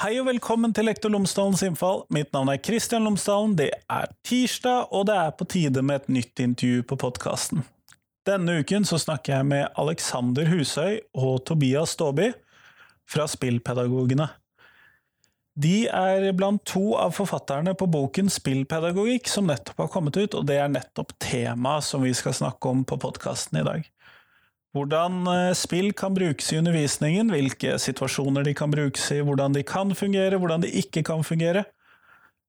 Hei og velkommen til Lektor Lomsdalens innfall. Mitt navn er Kristian Lomsdalen. Det er tirsdag, og det er på tide med et nytt intervju på podkasten. Denne uken så snakker jeg med Alexander Husøy og Tobias Staaby fra Spillpedagogene. De er blant to av forfatterne på boken Spillpedagogikk, som nettopp har kommet ut, og det er nettopp temaet som vi skal snakke om på podkasten i dag. Hvordan eh, spill kan brukes i undervisningen, hvilke situasjoner de kan brukes i, hvordan de kan fungere, hvordan de ikke kan fungere.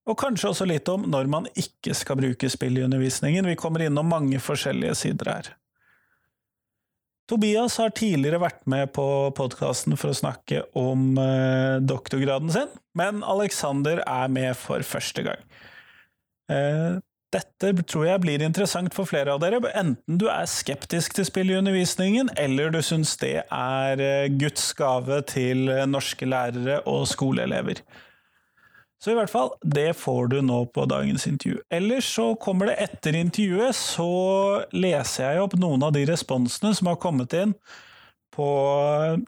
Og kanskje også litt om når man ikke skal bruke spill i undervisningen. Vi kommer innom mange forskjellige sider her. Tobias har tidligere vært med på podkasten for å snakke om eh, doktorgraden sin, men Alexander er med for første gang. Eh, dette tror jeg blir interessant for flere av dere, enten du er skeptisk til spill i undervisningen, eller du syns det er eh, Guds gave til eh, norske lærere og skoleelever. Så i hvert fall, det får du nå på dagens intervju. Ellers så kommer det etter intervjuet, så leser jeg opp noen av de responsene som har kommet inn på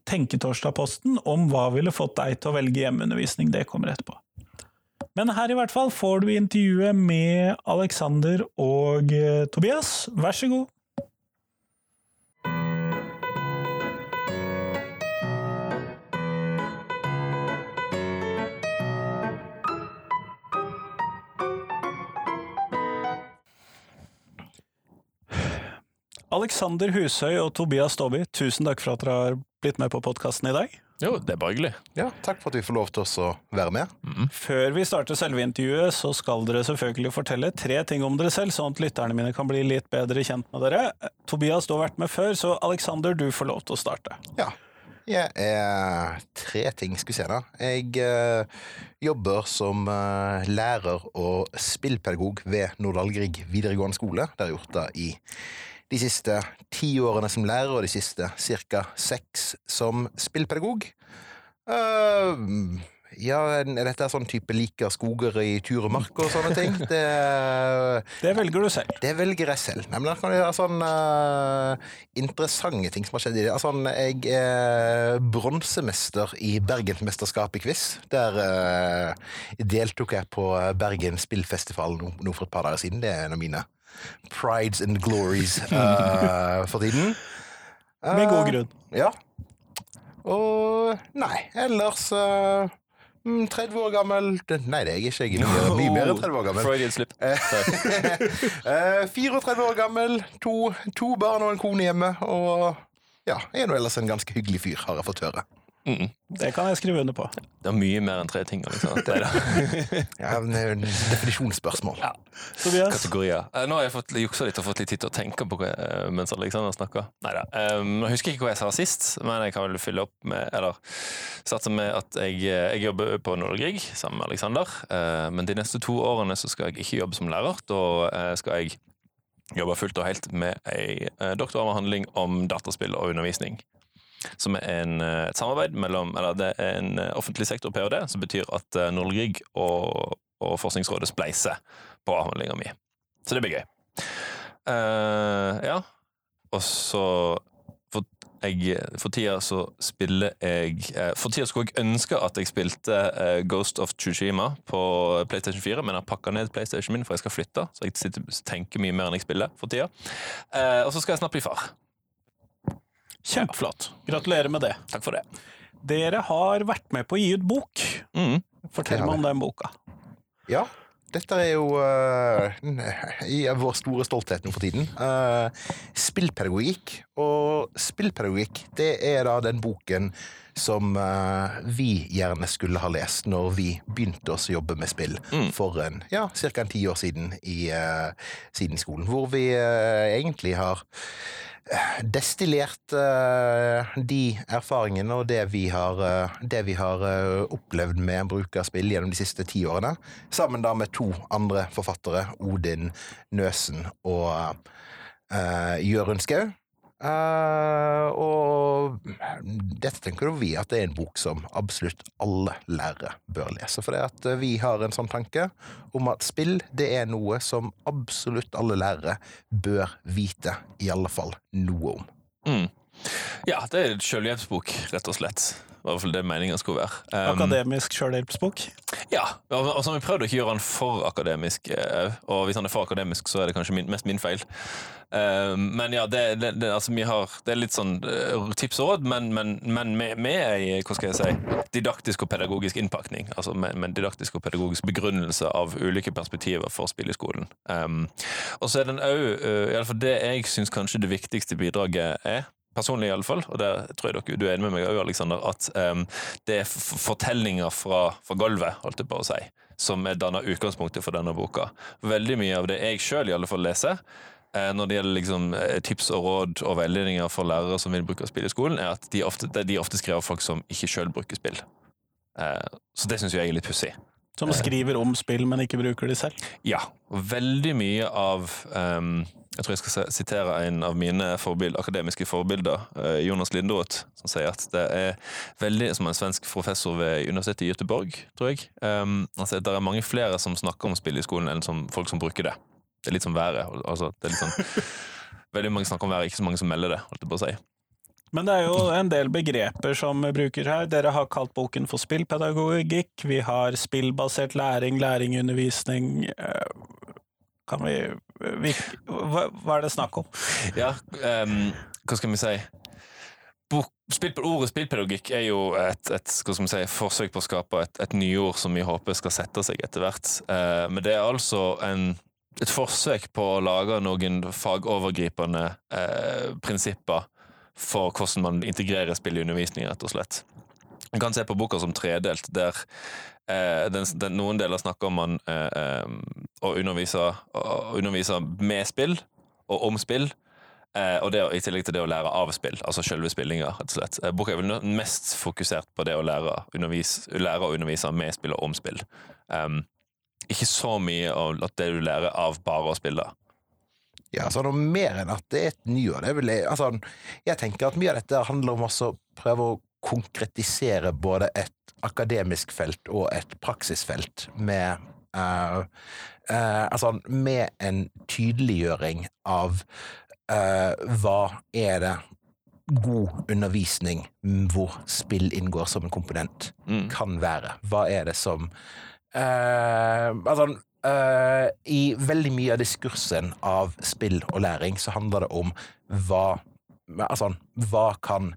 Tenketorsdag-posten om hva ville fått deg til å velge hjemmeundervisning. Det kommer etterpå. Men her i hvert fall får du intervjuet med Alexander og eh, Tobias. Vær så god. Alexander Husøy og Tobias Staaby, tusen takk for at dere har blitt med på podkasten i dag. Jo, det er bare hyggelig. Ja, Takk for at vi får lov til oss å være med. Før vi starter selve intervjuet, så skal dere selvfølgelig fortelle tre ting om dere selv, sånn at lytterne mine kan bli litt bedre kjent med dere. Tobias, du har vært med før, så Alexander, du får lov til å starte. Ja. Jeg er tre ting, skal vi se da. Jeg eh, jobber som eh, lærer og spillpedagog ved Nordahl Grieg videregående skole. Det har jeg gjort det i de siste ti årene som lærer, og de siste ca. seks som spillpedagog. Uh, ja, er dette sånn type liker skoger i tur og mark og sånne ting? Det, Det velger du selv. det velger jeg selv. Nei, men da kan jeg gjøre sånn uh, interessante ting som har skjedd i det. Altså, jeg er bronsemester i Bergensmesterskapet i quiz. Der uh, deltok jeg på Bergen spillfestival nå, nå for et par dager siden. Det er en av mine prides and glories uh, for tiden. Med god Uh, grunn. Ja. Og nei, ellers uh, mm, 30 år gammel Nei, det er jeg ikke. Jeg er mye, mye mer enn 30 år gammel. Freudian slip. Eh, 34 år gammel, to, to barn og en kone hjemme, og ja, jeg er nå ellers en ganske hyggelig fyr, har jeg fått høre. Mm. Det kan jeg skrive under på. Det er mye mer enn tre ting. Liksom. Neida. Ja, men det er jo en definisjonsspørsmål. Ja. Kategorier. Eh, Nå har jeg fått juksa litt og fått litt tid til å tenke på hva, eh, mens Alexander snakker. Neida. Um, jeg husker ikke hva jeg sa sist, men jeg kan vel fylle opp med Eller satse med at jeg, eh, jeg jobber på Nordic sammen med Alexander. Eh, men de neste to årene så skal jeg ikke jobbe som lærer. Da skal jeg jobbe fullt og helt med ei doktoravhandling om dataspill og undervisning. Som er en, eh, et samarbeid mellom Eller det er en eh, offentlig sektor PhD, som betyr at Nordlig og, og Forskningsrådet spleiser på avhandlinga mi. Så det blir gøy. Uh, ja. Og så for, jeg, for tida så spiller jeg uh, For tida skulle jeg ønske at jeg spilte uh, Ghost of Tsushima på PlayStation 4, men jeg har pakka ned PlayStation min, for jeg skal flytte. Så jeg sitter, tenker mye mer enn jeg spiller for tida. Eh, og så skal jeg snart bli far. Kjempeflott. Gratulerer med det. Takk for det. Dere har vært med på å gi ut bok. Mm. Fortell meg om den boka. Ja, dette er jo uh, i vår store stolthet nå for tiden. Uh, spillpedagogikk. Og spillpedagogikk, det er da den boken som uh, vi gjerne skulle ha lest når vi begynte å jobbe med spill for en, ja, ca. ti år siden i, uh, siden skolen. Hvor vi uh, egentlig har destillert de erfaringene og det vi har, det vi har opplevd med bruk av spill gjennom de siste ti årene, sammen da med to andre forfattere, Odin Nøsen og uh, Jørund Skau. Eh, og dette tenker vi at det er en bok som absolutt alle lærere bør lese. For det at eh, vi har en sånn tanke om at spill det er noe som absolutt alle lærere bør vite i alle fall noe om. Mm. Ja, det er en selvhjelpsbok, rett og slett. I hvert fall det meningen skulle være. Um, Akademisk sjølhjelpsbok. Ja, og og så har vi prøvd å ikke gjøre den for akademisk, eh, og hvis han er for akademisk, så er det kanskje min, mest min feil. Um, men ja, det, det, det, altså, vi har, det er litt sånn eh, tips og råd, men, men, men med, med ei hva skal jeg si, didaktisk og pedagogisk innpakning. Altså med, med didaktisk og pedagogisk begrunnelse av ulike perspektiver for spill i skolen. Um, og så er den òg, uh, iallfall det jeg syns kanskje det viktigste bidraget er, personlig iallfall, og det tror jeg dere, du er enig med meg òg, Aleksander, at um, det er fortellinger fra, fra gulvet, holdt jeg på å si, som er danna utgangspunktet for denne boka. Veldig mye av det jeg sjøl i alle fall leser, eh, når det gjelder liksom, eh, tips og råd og veiledninger for lærere som vil bruke spill i skolen, er at de ofte, de ofte skriver av folk som ikke sjøl bruker spill. Eh, så det syns jeg er litt pussig. Som skriver om spill, men ikke bruker de selv. Ja, veldig mye av ehm, Jeg tror jeg skal sitere en av mine forbild, akademiske forbilder, eh, Jonas Linderoth, som sier at det er veldig Som er en svensk professor ved Universitetet i Göteborg, tror jeg. Um, at det er mange flere som snakker om spill i skolen, enn som folk som bruker det. Det er litt som været. Altså, det er litt sånn Veldig mange snakker om været, ikke så mange som melder det, holdt jeg på å si. Men det er jo en del begreper som vi bruker her. Dere har kalt boken for spillpedagogikk. Vi har spillbasert læring, læring, undervisning. Kan vi, vi hva, hva er det snakk om? Ja, um, hva skal vi si? Bok, spill, ordet spillpedagogikk er jo et, et si, forsøk på å skape et, et nyord som vi håper skal sette seg etter hvert. Uh, men det er altså en, et forsøk på å lage noen fagovergripende uh, prinsipper for hvordan man integrerer spill i undervisning, rett og slett. Man kan se på boka som tredelt, der eh, den, den, noen deler snakker om man eh, eh, å undervise, å undervise med spill og om spill. Eh, og det, I tillegg til det å lære av spill, altså selve spillinga. rett slett. Eh, boka er vel mest fokusert på det å lære, undervise, lære å undervise med spill og om spill. Um, ikke så mye av det du lærer av bare å spille. Ja, altså noe mer enn at det er et nyår. Det er jeg, altså, jeg tenker at mye av dette handler om å prøve å konkretisere både et akademisk felt og et praksisfelt med uh, uh, Altså med en tydeliggjøring av uh, hva er det god undervisning hvor spill inngår som en komponent, Mm. kan være. Hva er det som Altså I veldig mye av diskursen av spill og læring så handler det om hva Altså, hva kan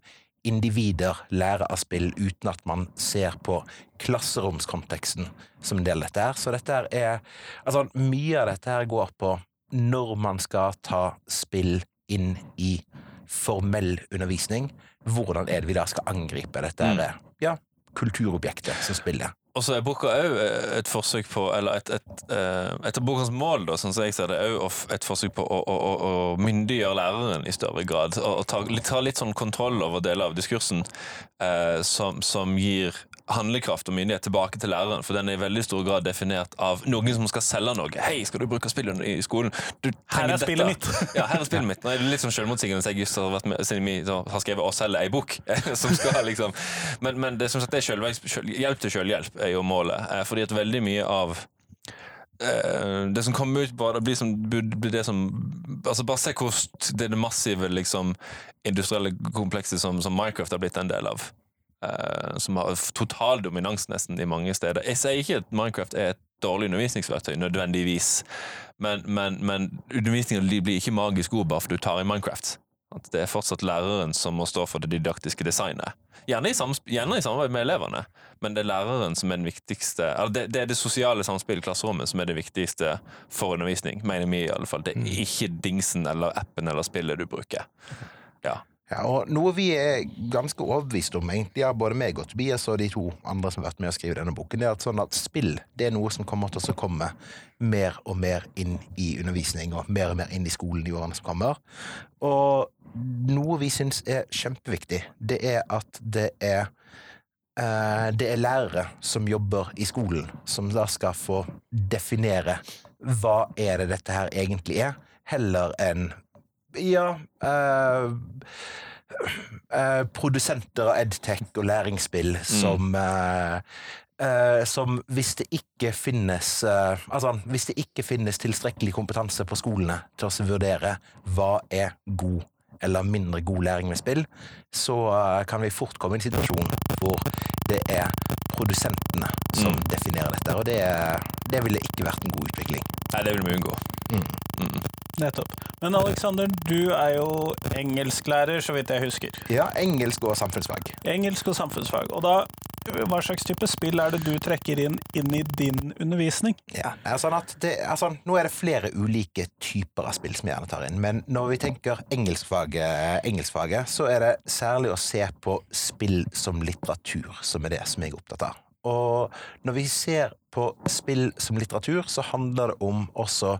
individer lærer av spill uten at man ser på klasseromskonteksten som en del av dette her. Så dette her er Altså, mye av dette her går på når man skal ta spill inn i formell undervisning. Hvordan er det vi da skal angripe dette mm. ja, kulturobjektet som spiller? Og så er boka òg et forsøk på Eller et, et, eh, et av bokas mål, da, sånn som jeg ser det, òg et forsøk på å, å, å, myndiggjøre læreren i større grad. Og, og ta, ta litt sånn kontroll over deler av diskursen eh, som, som gir handlekraft og myndighet tilbake til læreren, for den er i veldig stor grad definert av noen som skal selge noe. 'Hei, skal du bruke spillet i skolen?' Du Her er spillet mitt. ja, her er spillet mitt. Nå er det litt sånn selvmotsigende at jeg just har, vært med, siden vi har skrevet 'Å selge ei bok'. som skal liksom Men, men det, som sagt, det er selv, hjelp til selvhjelp er jo målet. Eh, fordi at veldig mye av eh, det som kommer ut bare, blir, som, blir det som altså Bare se hvor det det massive liksom, industrielle komplekset som, som Minecraft har blitt en del av. Eh, som har total dominans nesten i mange steder. Jeg sier ikke at Minecraft er et dårlig undervisningsverktøy, nødvendigvis, men, men, men undervisninga blir ikke magisk god bare fordi du tar i Minecraft. At det er fortsatt læreren som må stå for det didaktiske designet. Gjerne i, gjerne i samarbeid med elevene, men det er læreren som er den viktigste Eller det, det er det sosiale samspillet i klasserommet som er det viktigste for undervisning, mener vi i alle fall. Det er ikke dingsen eller appen eller spillet du bruker. Ja. Ja, og Noe vi er ganske overbevist om, egentlig, ja, både meg og Tobias og de to andre som har vært med å skrive denne boken, det er at, sånn at spill det er noe som kommer til å komme mer og mer inn i undervisning og mer og mer inn i skolen i årene som kommer. Og noe vi syns er kjempeviktig, det er at det er eh, det er lærere som jobber i skolen, som da skal få definere hva er det dette her egentlig er, heller enn ja eh, eh, Produsenter av edtech og læringsspill som eh, Uh, som hvis det ikke finnes uh, Altså, hvis det ikke finnes tilstrekkelig kompetanse på skolene til å vurdere hva er god eller mindre god læring med spill, så uh, kan vi fort komme i en situasjon hvor det er produsentene som Mm. definerer dette. Og det, det ville ikke vært en god utvikling. Nei, det vil vi unngå. Mm. Mm. Nettopp. Men Aleksander, du er jo engelsklærer, så vidt jeg husker. Ja, engelsk og samfunnsfag. Engelsk og samfunnsfag. Og da, hva slags type spill er det du trekker inn, inn i din undervisning? Ja, er sånn det, er sånn, Nå er det flere ulike typer av spill som jeg gjerne tar inn, men når vi tenker engelskfaget, engelskfaget så er det særlig å se på spill som litteratur som er det som jeg er opptatt av. Og når vi ser på spill som litteratur, så handler det om også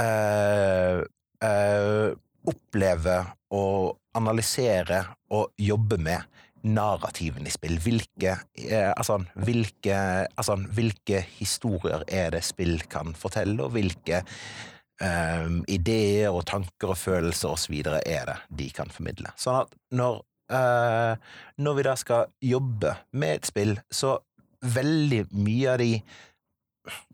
eh, eh, oppleve og analysere og jobbe med narrativen i spill. Hvilke, eh, altså, hvilke, altså, hvilke historier er det spill kan fortelle, og hvilke eh, ideer og tanker og følelser osv. er det de kan formidle. Sånn at når, eh, når vi da skal jobbe med et spill, så veldig mye av de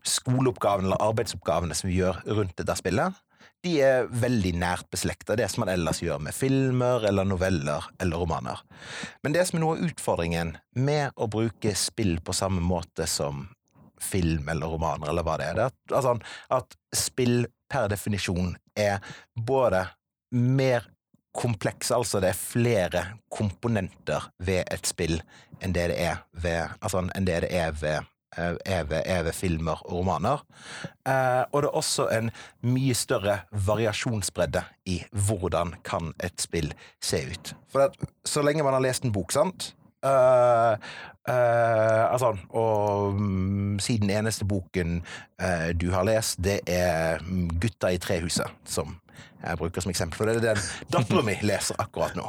skoleoppgavene eller arbeidsoppgavene som vi gjør rundt dette spillet, de er veldig nært beslekta det som man ellers gjør med filmer eller noveller eller romaner. Men det som er noe av utfordringen med å bruke spill på samme måte som film eller romaner, eller hva det er, det er at, altså, at spill per definisjon er både mer kompleks, altså det er flere komponenter ved et spill enn det det er ved, altså, enn det det er ved eh, er ved, er ved filmer og romaner. Eh, og det er også en mye større variasjonsbredde i hvordan kan et spill se ut. For at, så lenge man har lest en bok, sant eh, eh, altså, og mm, siden eneste boken eh, du har lest, det er mm, Gutta i trehuset, som jeg bruker som eksempel, for det er den dattera mi leser akkurat nå.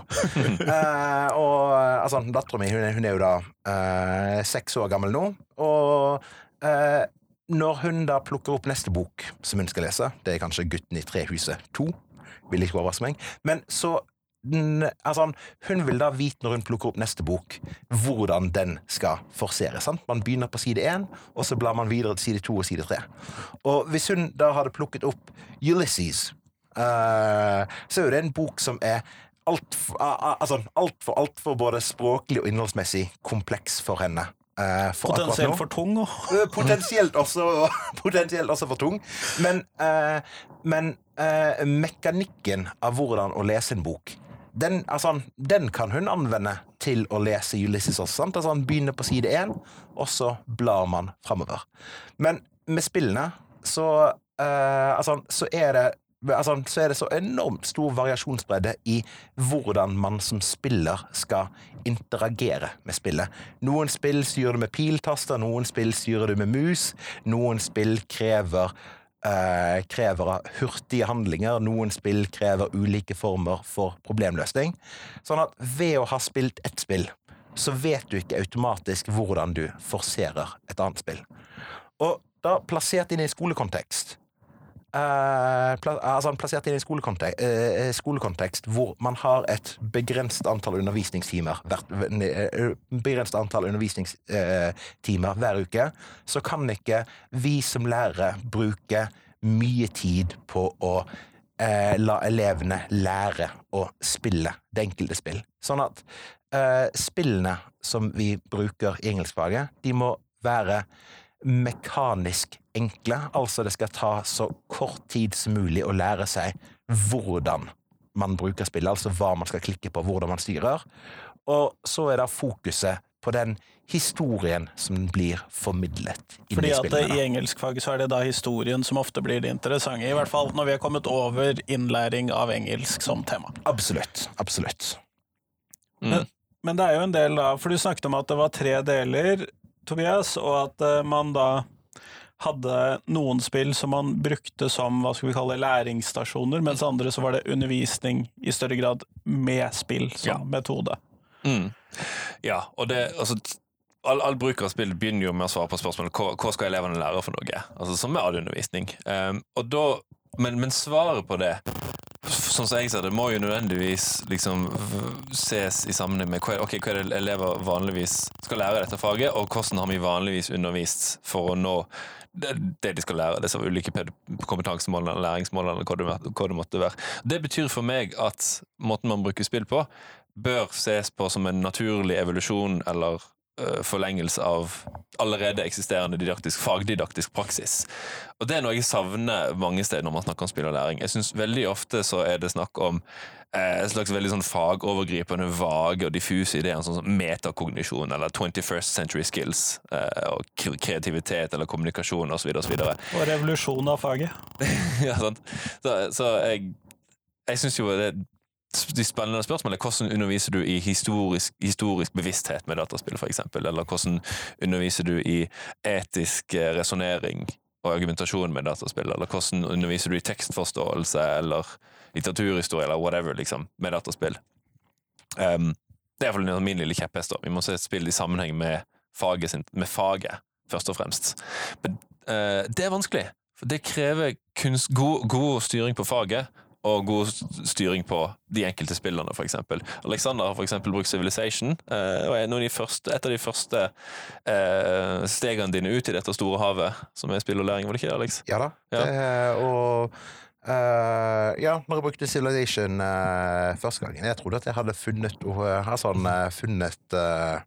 Uh, og altså, dattera mi hun, hun er jo da uh, seks år gammel nå, og uh, når hun da plukker opp neste bok som hun skal lese, det er kanskje Gutten i trehuset 2, vil ikke overraske meg, men så den, Altså, hun vil da vite når hun plukker opp neste bok, hvordan den skal forseres. Sant? Man begynner på side én, og så blar man videre til side to og side tre. Og hvis hun da hadde plukket opp Ulysses, eh, så er jo det en bok som er altfor altså, alt for, alt for både språklig og innholdsmessig kompleks for henne. Uh, for. Potensielt for tung. Og... Uh, Potensielt også, potensielt også for tung. Men, uh, men eh, mekanikken av hvordan å lese en bok, den, altså, den kan hun anvende til å lese Ulysses også. Altså, han begynner på side én, og så blar man framover. Men med spillene så, eh, altså, så er det Altså, så er det så enormt stor variasjonsbredde i hvordan man som spiller skal interagere med spillet. Noen spill styrer du med piltaster, noen spill styrer du med mus, noen spill krever eh, krever hurtige handlinger, noen spill krever ulike former for problemløsning. Sånn at ved å ha spilt ett spill, så vet du ikke automatisk hvordan du forserer et annet spill. Og da plassert inn i skolekontekst eh, pla altså plassert i en skolekontekst, uh, skolekontekst hvor man har et begrenset antall undervisningstimer hvert, uh, begrenset antall undervisningstimer hver uke, så kan ikke vi som lærere bruke mye tid på å la elevene lære å spille det enkelte spill. Sånn at spillene som vi bruker i engelskfaget, de må være mekanisk enkle. Altså det skal ta så kort tid som mulig å lære seg hvordan man bruker spillet, altså hva man skal klikke på, hvordan man styrer. Og så er da fokuset på den historien som blir formidlet inn Fordi i at spillene. I engelskfaget så er det da historien som ofte blir det interessante, i hvert fall når vi har kommet over innlæring av engelsk som tema. Absolutt. Absolutt. Mm. Men det er jo en del da, for du snakket om at det var tre deler, Tobias, og at eh, man da hadde noen spill som man brukte som hva skal vi kalle læringsstasjoner, mens andre så var det undervisning i større grad med spill som Ja. metode. Mm. Ja, og det altså, all, all bruk av spill begynner jo med å svare på spørsmålet hva, hva skal elevene lære for noe? Altså Som med all undervisning. Um, og da, men, men svaret på det, sånn som jeg ser det, må jo nødvendigvis liksom ses i sammenheng med hva, okay, hva er det elever vanligvis skal lære dette faget, og hvordan har vi vanligvis undervist for å nå det, det de skal lære, disse ulike kompetansemålene, læringsmålene, hva hva det måtte være. Det betyr for meg at måten man bruker spill på, bør ses på som en naturlig evolusjon eller forlengelse av allerede eksisterende didaktisk, fagdidaktisk praksis. Og Det er noe jeg savner mange steder når man snakker om spill og læring. Jeg synes Veldig ofte så er det snakk om eh, slags veldig sånn fagovergripende, vage og diffuse ideer, sånn som metakognisjon eller 21st century skills, eh, og kreativitet eller kommunikasjon osv. osv. Og revolusjon av faget. ja, sant? Så, så jeg, jeg syns jo det de spennende spørsmålene hvordan underviser du i historisk, historisk bevissthet med dataspill, eksempel, eller hvordan underviser du i etisk eh, resonnering og argumentasjon med dataspill, eller hvordan underviser du i tekstforståelse eller litteraturhistorie eller whatever, liksom, med dataspill. Um, det er iallfall min lille kjepphest. Vi må se et spill i sammenheng med faget, sin, med faget først og fremst. Men uh, det er vanskelig, for det krever kunst, god, god styring på faget. Og god styring på de enkelte spillerne, eksempel. Alexander har eksempel brukt Civilization, eh, og er de første, et av de første eh, stegene dine ut i dette store havet, som er spill og læring, var det ikke det, Alex? Ja da. Ja. Det, og Uh, ja, når jeg brukte Civilization uh, første gangen Jeg trodde at jeg hadde funnet, uh, altså, funnet uh,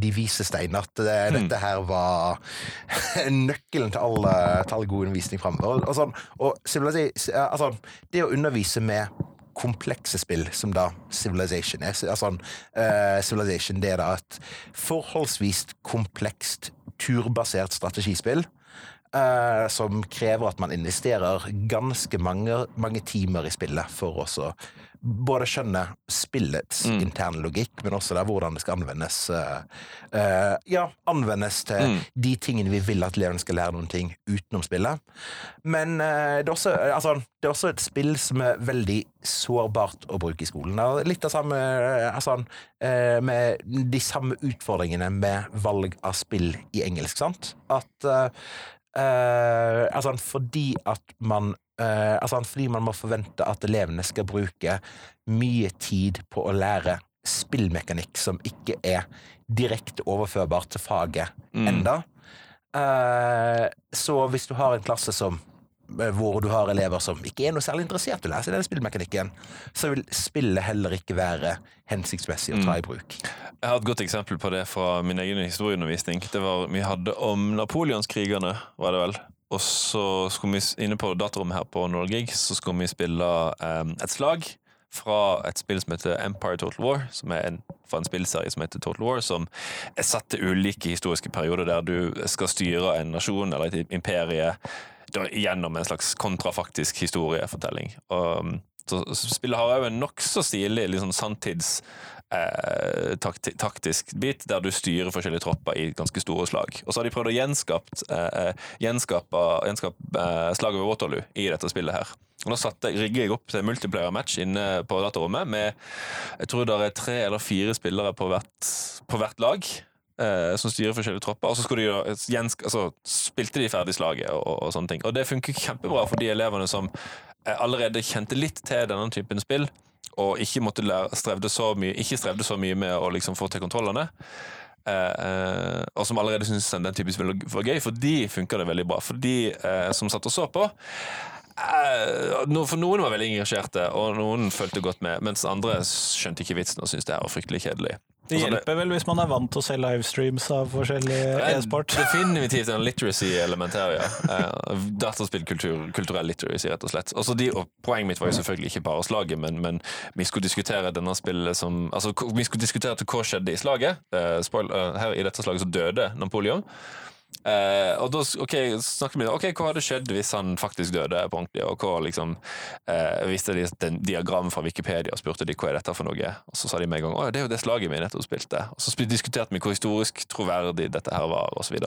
de vise stein. At det, mm. dette her var nøkkelen til all, uh, til all god undervisning framover. Og, og, sånn, og altså, det å undervise med komplekse spill, som da Civilization er. Altså, uh, Civilization det er da et forholdsvis komplekst turbasert strategispill. Eh, som krever at man investerer ganske mange, mange timer i spillet for å både skjønne spillets Mm. interne logikk, men også der hvordan det skal anvendes. eh, eh, ja, anvendes til Mm. de tingene vi vil at elevene skal lære noen ting utenom spillet. Men eh, det, er også, altså, det er også et spill som er veldig sårbart å bruke i skolen. Det er litt av samme eh, altså, Med de samme utfordringene med valg av spill i engelsk, sant? At eh, altså, fordi at man uh, altså, fordi man må forvente at elevene skal bruke mye tid på å lære spillmekanikk som ikke er direkte overførbart til faget Mm. enda. Uh, så hvis du har en klasse som hvor du har elever som ikke er noe særlig interessert i å lære seg den spillmekanikken, så vil spillet heller ikke være hensiktsmessig å ta i bruk. Jeg har et godt eksempel på det fra min egen historieundervisning. Det var, Vi hadde om napoleonskrigerne, var det vel. Og så skulle vi inne på datarommet her på Norgig, så skulle vi spille um, et slag fra et spill som heter Empire Total War, som er en, fra en spillserie som heter Total War, som er satt til ulike historiske perioder der du skal styre en nasjon eller et imperie da, gjennom en slags kontrafaktisk historiefortelling. Og, um, så spillet har òg en nokså stilig liksom, sanntidstaktisk eh, bit, der du styrer forskjellige tropper i ganske store slag. Og så har de prøvd å gjenskapt, eh, gjenskape, gjenskape eh, slaget ved Waterloo i dette spillet her. Og satte, rigger jeg opp til multiplayer-match inne på datarommet med jeg tror det er tre eller fire spillere på hvert, på hvert lag. Eh, som styrer forskjellige tropper. Og så de altså, spilte de ferdig slaget og, og, sånne ting. Og det funker kjempebra for de elevene som eh, allerede kjente litt til denne typen spill, og ikke måtte lære, strevde så mye, ikke strevde så mye med å liksom få til kontrollene. Eh, eh, og som allerede syntes den typen spill var gøy, for de funka det veldig bra. For de eh, som satt og så på eh, For noen var veldig engasjerte, og noen fulgte godt med, mens andre skjønte ikke vitsen og syntes det her var fryktelig kjedelig. Det hjelper vel hvis man er vant til å se livestreams av forskjellig er e-sport. Definitivt en literacy-element her, ja. Eh, Dataspillkultur, kulturell literacy, rett og slett. Også de, og poenget mitt var jo selvfølgelig ikke bare slaget, men, men vi skulle diskutere denne spillet som Altså, vi skulle diskutere til hva skjedde i slaget. Eh, spoil, eh, her I dette slaget så døde Napoleon. Eh, og da okay, snakket vi ok, hva hadde skjedd hvis han faktisk døde på ordentlig, og hva liksom uh, viste de et diagram fra Wikipedia og spurte de hva er dette for noe, og så sa de med en gang å det er jo det slaget vi nettopp spilte, og så diskuterte vi hvor historisk troverdig dette her var, osv.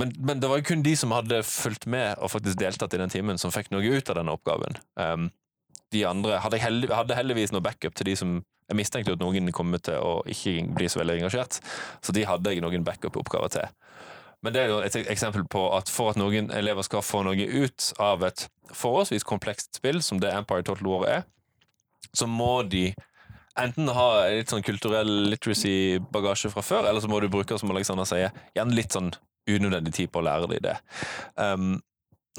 Men, men det var jo kun de som hadde fulgt med og faktisk deltatt i den timen, som fikk noe ut av denne oppgaven. Um, de andre hadde, held, hadde heldigvis noe backup til de som jeg mistenkte at noen kom til å ikke bli så veldig engasjert, så de hadde jeg noen backup-oppgaver til. Men det er jo et eksempel på at for at noen elever skal få noe ut av et forholdsvis komplekst spill, som det Empire Total War er, så må de enten ha litt sånn kulturell literacy-bagasje fra før, eller så må du bruke, som Alexander sier, igjen litt sånn unødvendig tid på å lære dem det. Um,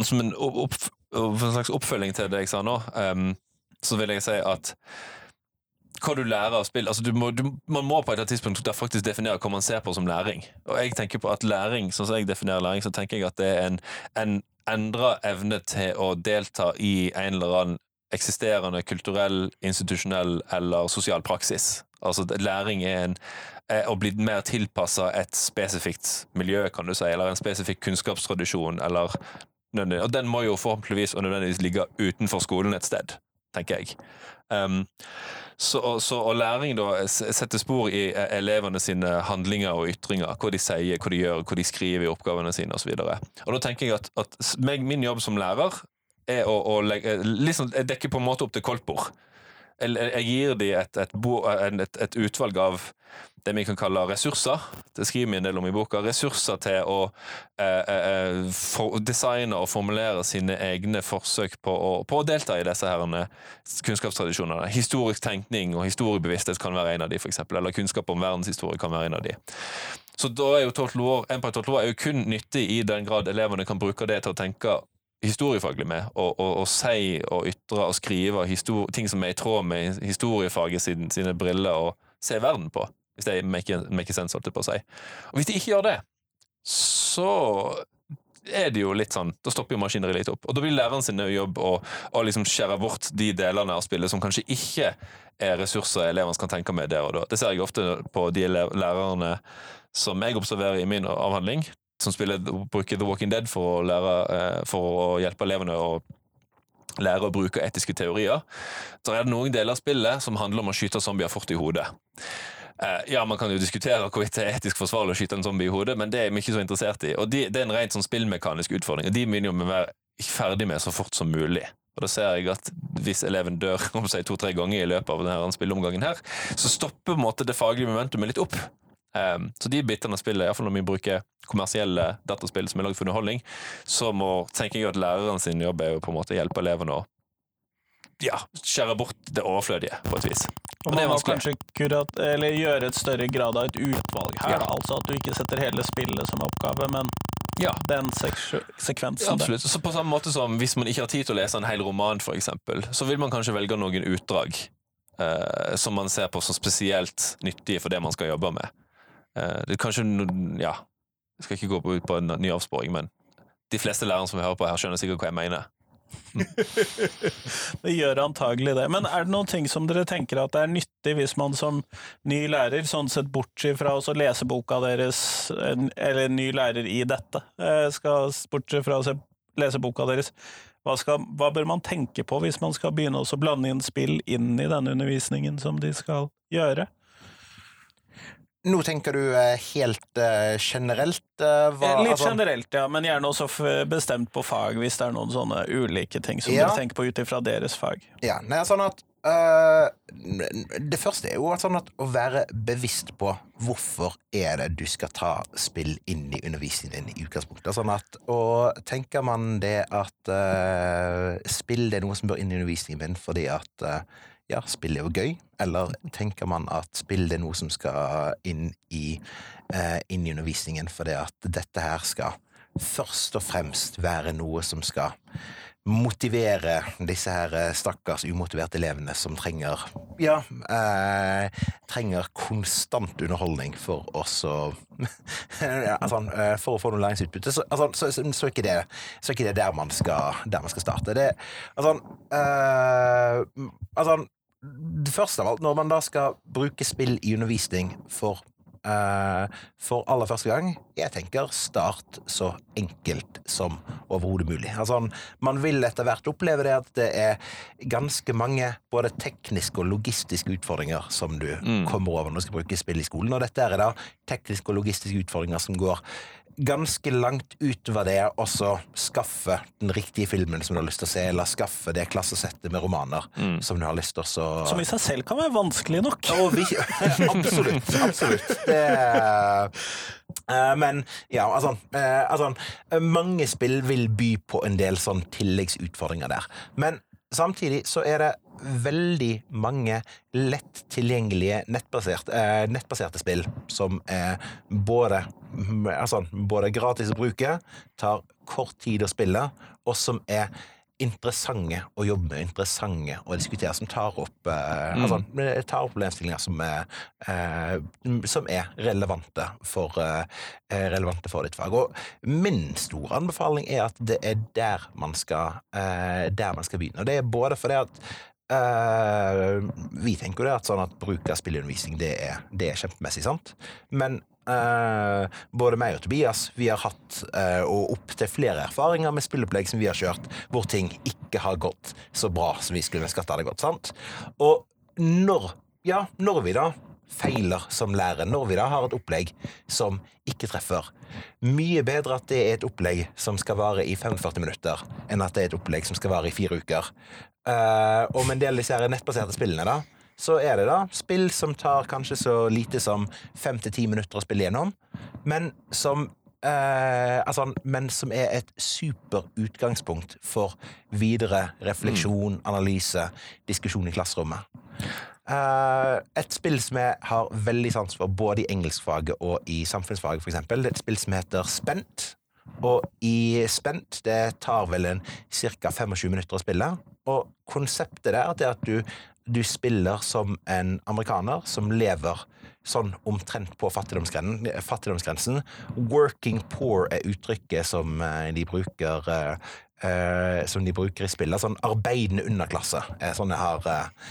som en, opp, en slags oppfølging til det jeg sa nå, um, så vil jeg si at hva du lærer av spill. Altså, du må, du, man må på et tidspunkt faktisk definere hva man ser på som læring. Og jeg tenker på at læring, sånn som jeg definerer læring, så tenker jeg at det er en, en endra evne til å delta i en eller annen eksisterende kulturell, institusjonell eller sosial praksis. Altså læring er, en, er å bli mer tilpassa et spesifikt miljø, kan du si, eller en spesifikk kunnskapstradisjon, eller Og den må jo forhåpentligvis og nødvendigvis ligge utenfor skolen et sted, tenker jeg. Um, så, så, og læring da setter spor i e, elevene sine handlinger og ytringer. Hva de sier, hva de gjør, hva de skriver i oppgavene sine osv. Da tenker jeg at, at min jobb som lærer er å, å legge, liksom, dekke på en måte opp til koldtbord. Jeg, gir dem et, et, et, et, utvalg av det vi kan kalle ressurser. Det skriver vi en del om i boka. Ressurser til å eh, eh, eh for, designe og formulere sine egne forsøk på å, på å delta i disse her kunnskapstradisjonene. Historisk tenkning og historiebevissthet kan være en av de, for eksempel, eller kunnskap om verdenshistorie kan være en av de. Så da er jo på et år er jo kun nyttig i den grad elevene kan bruke det til å tenke historiefaglig med, og, og si og ytre og skrive ting som er i tråd med historiefaget sine, sine briller, og se verden på. Hvis det make, make sense, holdt jeg på å si. Og hvis de ikke gjør det, så er det jo litt sånn, Da stopper jo maskineriet litt opp. Og da blir læreren sin jobb å, å liksom skjære bort de delene av spillet som kanskje ikke er ressurser elevene kan tenke med der og da. Det ser jeg ofte på de lærerne som jeg observerer i min avhandling som spiller, bruker The Walking Dead for å, lære, eh, for å hjelpe elevene å lære å bruke etiske teorier. Så er det noen deler av spillet som handler om å skyte zombier fort i hodet. Eh, ja, Man kan jo diskutere hvorvidt det er etisk forsvarlig å skyte en zombie i hodet, men det er vi ikke så interessert i. Og de, Det er en rent sånn spillmekanisk utfordring, og de begynner jo å være ferdig med så fort som mulig. Og da ser jeg at hvis eleven dør om seg to-tre ganger i løpet av denne spilleomgangen, her, så stopper måte det faglige momentumet litt opp. Um, så de bitene av spillet, iallfall når vi bruker kommersielle dataspill som er lagd for underholdning, så må, tenker jeg at læreren sin jobb er jo på en måte å hjelpe elevene å ja, skjære bort det overflødige, på et vis. Og, man må kanskje kurat, gjøre et større grad av et utvalg her, ja. altså at du ikke setter hele spillet som oppgave, men ja. den sekvensen. Ja, absolutt. Så på samme måte som hvis man ikke har tid til å lese en hel roman, for eksempel, så vil man kanskje velge noen utdrag eh, som man ser på som spesielt nyttige for det man skal jobbe med. Eh, det er kanskje Ja, jeg skal ikke gå ut på en ny avsporing, men de fleste lærere som hører på her, skjønner sikkert hva jeg mener. det gjør antagelig det. Men er det noen ting som dere tenker at det er nyttig hvis man som ny lærer, sånn sett bortsett fra å lese boka deres, eller ny lærer i dette, eh, skal bortsett fra å lese boka deres, hva, skal, hva, bør man tenke på hvis man skal begynne å blande inn spill inn i denne undervisningen som de skal gjøre? Nå tenker du eh, helt uh, generelt? Uh, hva, Litt altså, generelt, ja, men gjerne også bestemt på fag, hvis det er noen sånne ulike ting som ja. dere tenker på ut ifra deres fag. Ja, nei, sånn at uh, Det første er jo sånn at å være bevisst på hvorfor er det du skal ta spill inn i undervisningen din i utgangspunktet. Sånn at, og tenker man det at spill det er noe som bør inn i undervisningen min fordi at ja, spill er jo gøy, eller tenker man at spill er noe som skal inn i, eh, inn i undervisningen fordi at dette her skal først og fremst være noe som skal motivere disse her eh, stakkars umotiverte elevene som trenger ja, eh, trenger konstant underholdning for å ja, altså, eh, For å få noe læringsutbytte. Så, altså, så, så, ikke det, så ikke det der man skal, der man skal starte. Det, altså, eh, altså Først av alt, når man da skal bruke spill i undervisning for Uh, for aller første gang. Jeg tenker start så enkelt som overhodet mulig. Altså, man vil etter hvert oppleve det at det er ganske mange både tekniske og logistiske utfordringer som du mm. kommer over når du skal bruke spill i skolen. Og dette er da tekniske og logistiske utfordringer som går ganske langt utover det å skaffe den riktige filmen som du har lyst til å se, eller skaffe det klassesettet med romaner mm. som du har lyst til å så... Som i seg selv kan være vanskelig nok. Vi, absolutt. Absolutt. Det, uh, men ja, altså, uh, altså, Mange spill vil by på en del sånn tilleggsutfordringer der. Men samtidig så er det veldig mange lett tilgjengelige nettbaserte, eh, nettbaserte spill som er både, altså, både gratis å bruke, tar kort tid å spille, og som er interessante å jobbe med, interessante å diskutere, som tar opp, eh, Mm. altså, tar opp problemstillinger som er, eh, som er relevante, for, eh, er relevante for ditt fag. Og min store anbefaling er at det er der man skal, eh, der man skal begynne. Og det er både fordi at eh, vi tenker jo det at sånn at bruk av spillundervisning det er, det er kjempemessig, sant? Men eh, både meg og Tobias vi har hatt uh, og opptil flere erfaringer med spillopplegg som vi har kjørt, hvor ting ikke har gått så bra som vi skulle ønske at det hadde gått. sant? Og når, ja, når vi da feiler som lærer, når vi da har et opplegg som ikke treffer, mye bedre at det er et opplegg som skal vare i 45 minutter, enn at det er et opplegg som skal vare i fire uker. Uh, og med en del av disse nettbaserte spillene, da, så er det da spill som tar kanskje så lite som fem til ti minutter å spille gjennom, men som eh, altså, men som er et super utgangspunkt for videre refleksjon, analyse, diskusjon i klasserommet. Eh, et spill som jeg har veldig sans for både i engelskfaget og i samfunnsfaget, for eksempel, det er et spill som heter Spent. Og i Spent det tar vel en ca. 25 minutter å spille. Og konseptet der det er at du, du spiller som en amerikaner som lever sånn omtrent på fattigdomsgrensen. fattigdomsgrensen. Working poor er uttrykket som eh, de bruker eh, eh, som de bruker i spillet. Sånn arbeidende underklasse er sånn jeg har, eh,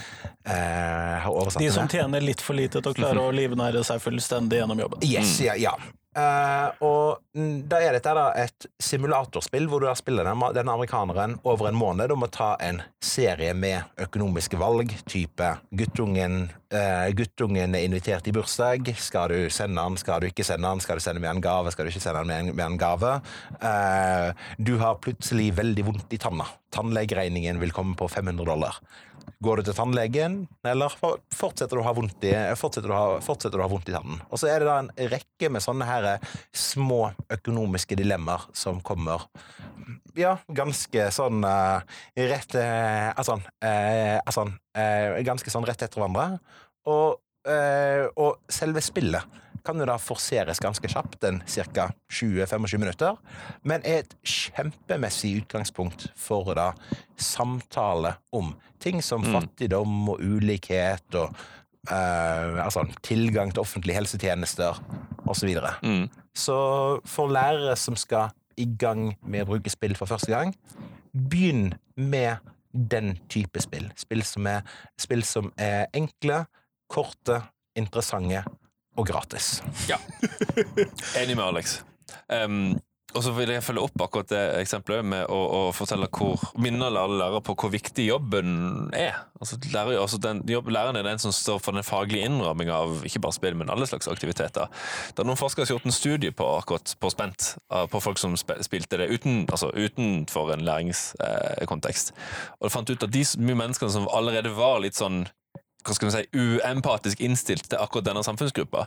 eh, har oversatt De det. som tjener litt for lite til å klare å livnære seg fullstendig gjennom jobben. Yes, ja. ja. Eh, og da er dette da et simulatorspill hvor du da spiller den, den amerikaneren over en måned og må ta en serie med økonomiske valg, type guttungen, uh, guttungen er invitert i bursdag, skal du sende han, skal du ikke sende han, skal du sende med en gave, skal du ikke sende han med en, med en gave. Uh, du har plutselig veldig vondt i tanna. Tannlegeregningen vil komme på 500 dollar. Går du til tannlegen, eller fortsetter du å ha vondt i, fortsetter du å ha, fortsetter du å ha vondt i tannen? Og så er det da en rekke med sånne her små økonomiske dilemmaer som kommer ja, ganske sånn uh, rett uh, Altså, uh, altså eh, Ganske sånn rett etter hverandre. Og, eh, og selve spillet kan jo da forseres ganske kjapt, en ca. 20-25 minutter, men er et kjempemessig utgangspunkt for da samtale om ting som fattigdom og ulikhet og eh, altså tilgang til offentlige helsetjenester osv. Så, Mm. så for lærere som skal i gang med å bruke spill for første gang, begynn med den type spill. Spill som er, spill som er enkle, korte, interessante og gratis. Ja. Enig med Alex. Um, og så vil jeg følge opp akkurat det eksempelet med å, å fortelle hvor minne alle lærere på hvor viktig jobben er. Altså, lærer, altså den, jobb, læreren er den som står for den faglige innramminga av ikke bare spill, men alle slags aktiviteter. Det er noen forskere som har gjort en studie på akkurat på Spent, på folk som spilte det uten, altså utenfor en læringskontekst. og de fant ut at de menneskene som allerede var litt sånn hva skal si, uempatisk innstilt til akkurat denne samfunnsgruppa,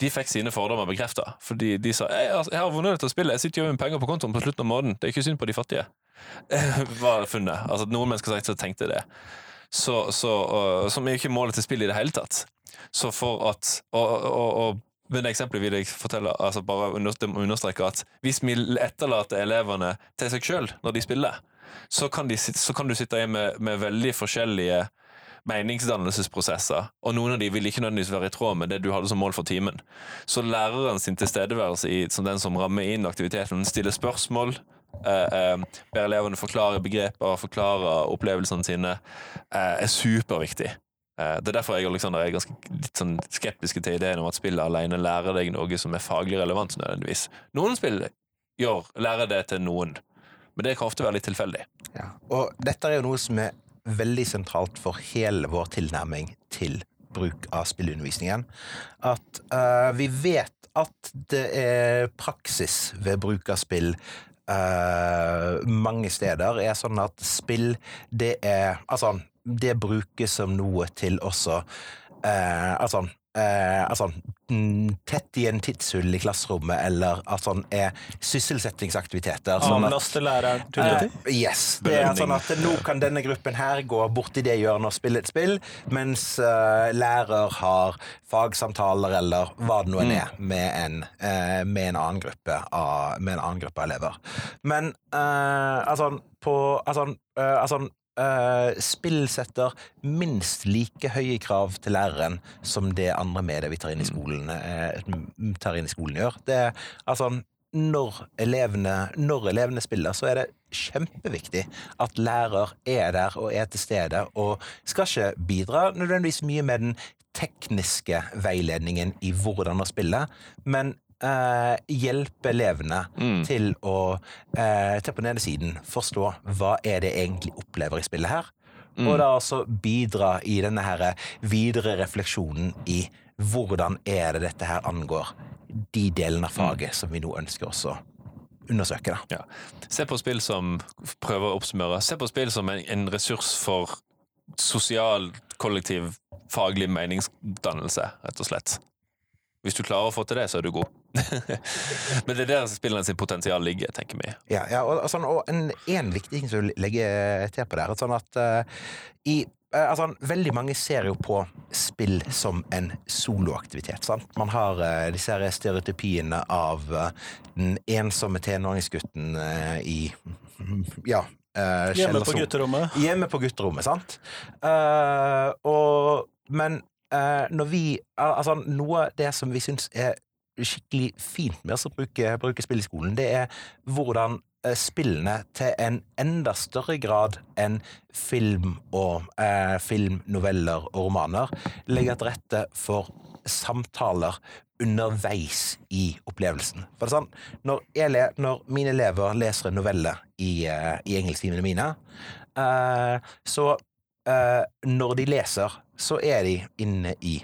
de fikk sine fordommer bekrefta. Fordi de sa jeg, altså, jeg har vunnet dette spillet, jeg sitter jo med penger på kontoen på slutten av måneden, det er ikke synd på de fattige. var funnet. Altså, noen mennesker som tenkte det. Så, så, uh, som er ikke målet til spillet i det hele tatt. Så for at Og, og, og med det eksempelet vil jeg fortelle, altså bare understreke at hvis vi etterlater elevene til seg sjøl når de spiller, så kan, de, så kan du sitte igjen med, med veldig forskjellige meningsdannelsesprosesser, og noen av de vil ikke nødvendigvis være i tråd med det du hadde som mål for timen. Så læreren sin tilstedeværelse i, som den som rammer inn aktiviteten, stiller spørsmål, eh, eh, ber elevene forklare begreper, forklare opplevelsene sine, eh, er superviktig. Eh, det er derfor jeg og Alexander er ganske litt sånn skeptiske til ideen om at spillet alene lærer deg noe som er faglig relevant, nødvendigvis. Noen spill gjør, lærer det til noen, men det kan ofte være litt tilfeldig. Ja. Og dette er jo noe som er veldig sentralt for hele vår tilnærming til bruk av spillundervisningen. At uh, vi vet at det er praksis ved bruk av spill uh, mange steder er sånn at spill, det er Altså, det brukes som noe til også uh, Altså, eh, altså, mm, tett i en tidshull i klasserommet, eller at sånn er sysselsettingsaktiviteter. Sånn Avlaste læreren til. Eh, yes. Det er sånn at nå kan denne gruppen her gå bort i det hjørnet og spille et spill, mens eh, lærer har fagsamtaler eller hva det nå enn er med en, eh, med en annen gruppe av, med en annen gruppe av elever. Men eh, altså på altså, eh, altså eh, spill setter minst like høye krav til læreren som det andre medier vi tar inn i skolen, uh, tar inn i skolen gjør. Det altså når elevene, når elevene spiller, så er det kjempeviktig at lærer er der og er til stede, og skal ikke bidra nødvendigvis mye med den tekniske veiledningen i hvordan å spille, men eh, hjelpe elevene Mm. til å eh, til på den ene siden forstå hva er det jeg egentlig opplever i spillet her, Mm. og da altså bidra i denne her videre refleksjonen i hvordan er det dette her angår de delene av faget som vi nå ønsker oss å undersøke. da. Ja. Se på spill som prøver å oppsummere. Se på spill som en, en ressurs for sosial, kollektiv, faglig meningsdannelse, rett og slett. Hvis du klarer å få til det, så er du god. Men det er der spillene sin potensial ligger, tenker vi. Ja, ja og, og sånn, og en, en viktig ting som vil legge til på der, at sånn at uh, i eh, altså, veldig mange ser jo på spill som en soloaktivitet. Sant? Man har uh, disse her stereotypiene av uh, den ensomme tenåringsgutten uh, i ja, Hjemme på gutterommet. Hjemme på gutterommet, sant? Eh, og, men eh, når vi al- Altså, noe av det som vi syns er skikkelig fint med å bruke, bruke spill i skolen, det er hvordan eh, spillene til en enda større grad enn film og eh, film, noveller og romaner legger til rette for samtaler underveis i opplevelsen. For det er sånn, når, jeg, når mine elever leser en novelle i, eh, i engelsktimene mine, eh, så eh, når de leser, så er de inne i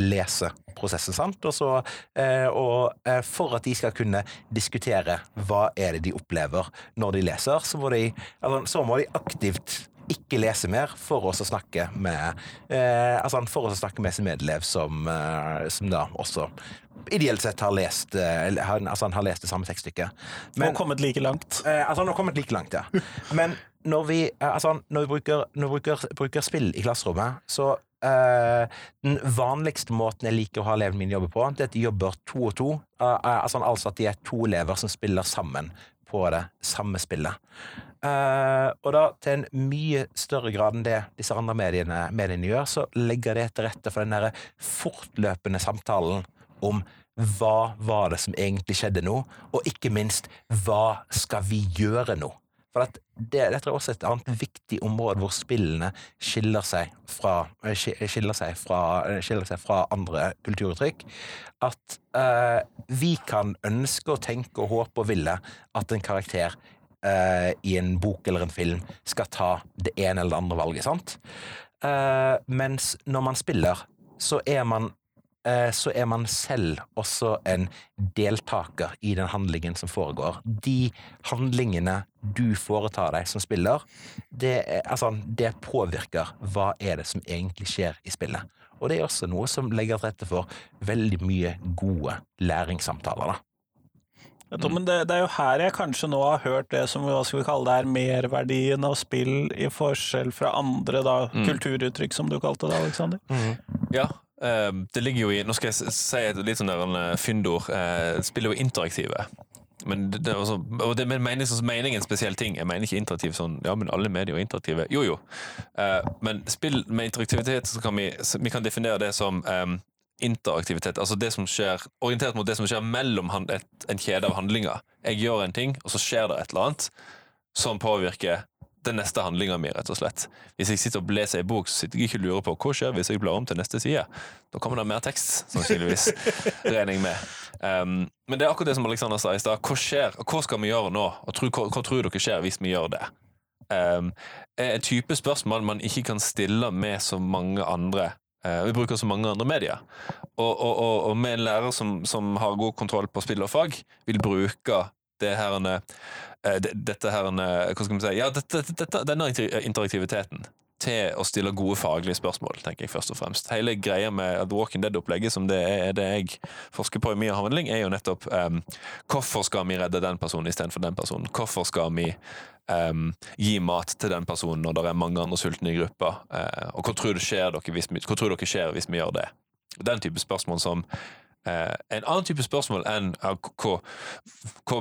leseprosessen, sant? Og, så, eh, og eh, for at de skal kunne diskutere hva er det de opplever når de leser, så må de, altså, så må de aktivt ikke lese mer for oss å snakke med eh, altså for oss å snakke med sin medelev som, eh, som da også ideelt sett har lest, eh, har, altså han har lest det samme tekststykket. og kommet like langt. Eh, altså, han har kommet like langt, ja. Men når vi, eh, altså, når vi bruker, når bruker, bruker spill i klasserommet, så uh, Den vanligste måten jeg liker å ha elevene mine jobbe på, det er at de jobber to og to. Eh, altså, altså at de er to elever som spiller sammen på det samme spillet. Uh, og da til en mye større grad enn det disse andre mediene, mediene gjør, så legger det til rette for den der fortløpende samtalen om hva var det som egentlig skjedde nå, og ikke minst hva skal vi gjøre nå? For at det, dette er også et annet viktig område hvor spillene skiller seg fra, eh, skiller seg fra, eh, skiller seg fra andre kulturuttrykk. At eh, vi kan ønske og tenke og håpe og ville at en karakter eh, i en bok eller en film skal ta det ene eller det andre valget, sant? Eh, mens når man spiller, så er man eh, så er man selv også en deltaker i den handlingen som foregår. De handlingene du foretar deg som spiller, det, er, altså, det påvirker hva er det som egentlig skjer i spillet. Og det er også noe som legger til rette for veldig mye gode læringssamtaler. da. Men det, det er jo her jeg kanskje nå har hørt det som hva skal vi kalle det her, merverdien av spill i forskjell fra andre da, Mm. kulturuttrykk, som du kalte det, Aleksander. Ja, eh, det ligger jo i Nå skal jeg si et litt sånn der en eh, fyndord. Eh, spill er jo interaktive. Men det, det, også, og det men en spesiell ting. Jeg mener ikke interaktiv sånn Ja, men alle medier er interaktive. Jo, jo. Eh, men spill med interaktivitet, så kan vi, vi kan definere det som eh, interaktivitet. Altså det som skjer orientert mot det som skjer mellom et, en kjede av handlinger. Jeg gjør en ting, og så skjer det et eller annet som påvirker den neste handlinga mi, rett og slett. Hvis jeg sitter og leser ei bok, så sitter jeg ikke og lurer på hva skjer hvis jeg blar om til neste side. Da kommer det mer tekst, sannsynligvis. regner jeg med. Um, men det er akkurat det som Alexander sa i stad. Hva skjer, og hva skal vi gjøre nå? Og tro, hva, hva tror dere skjer hvis vi gjør det? Um, en type spørsmål man ikke kan stille med så mange andre Uh, Vi bruker så mange andre medier. Og, og, og, og med en lærer som, som har god kontroll på spill og fag, vil bruke det her eh, dette her Hva skal vi si? Ja, dette, dette, denne interaktiviteten til å stille gode faglige spørsmål, tenker jeg først og fremst. Hele greia med The Walking Dead-opplegget, som det er det jeg forsker på i mye avhandling, er jo nettopp um, hvorfor skal vi redde den personen istedenfor den personen? Hvorfor skal vi um, gi mat til den personen når det er mange andre sultne i gruppa? Uh, og hva tror, skjer hvis vi, hva tror dere skjer hvis vi gjør det? Den type spørsmål som Uh, en annen type spørsmål enn hva, hva,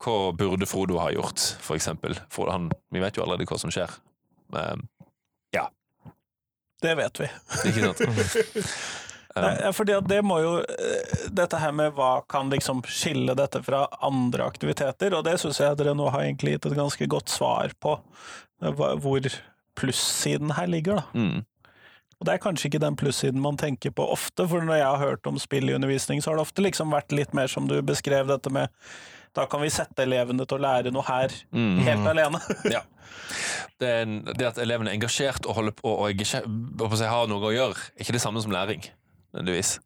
hva, burde Frodo ha gjort, for eksempel. For han, vi vet jo allerede hva som skjer. Eh, ja. Det vet vi. Ikke sant? Nei, fordi at det må jo Dette her med hva kan liksom skille dette fra andre aktiviteter, og det syns jeg dere nå har egentlig gitt et ganske godt svar på, hvor plussiden her ligger, da. Mm. Og det er kanskje ikke den plussiden man tenker på ofte, for når jeg har hørt om spill i undervisning, så har det ofte liksom vært litt mer som du beskrev dette med da kan vi sette elevene til å lære noe her Mm. helt alene. Ja. Det, det at elevene er engasjert og holder på og si, har noe å gjøre, er ikke det samme som læring, nødvendigvis.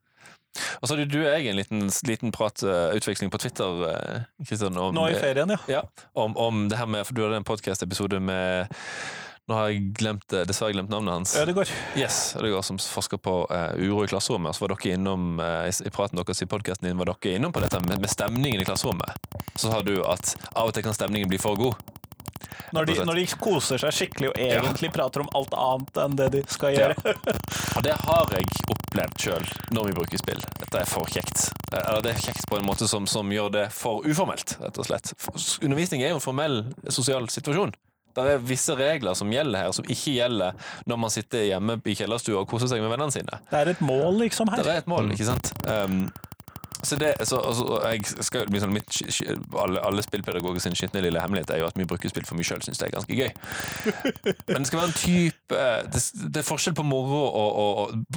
Og så hadde du og jeg en liten, liten prat, uh, utveksling på Twitter, uh, om, Nå i ferien, ja. ja, om, om det her med For du hadde en podkast-episode med Nå har jeg glemt, dessverre glemt navnet hans. Ødegård. Yes, Ødegaard som forsker på uh, uro i klasserommet. Så var dere innom uh, i- praten deres i podkasten din var dere innom på dette med, med stemningen i klasserommet. Så sa du at av og til kan stemningen bli for god. Når de, når de koser seg skikkelig og egentlig prater om alt annet enn det de skal gjøre. Og det har jeg opplevd sjøl når vi bruker spill. Dette er for kjekt. Eh, Eller det er kjekt på en måte som, som gjør det for uformelt, rett og slett. For Undervisning er jo en formell sosial situasjon. Det er visse regler som gjelder her, som ikke gjelder når man sitter hjemme i kjellerstua og koser seg med vennene sine. Det er et mål, liksom, her. Det er et mål, ikke sant? Um, så det, så, altså, jeg skal, liksom, mitt, sk- alle, alle spillpedagoger sin skitne lille hemmelighet er jo at vi bruker spill for mye sjøl, syns det er ganske gøy. Men det skal være en type Det, det er forskjell på moro og,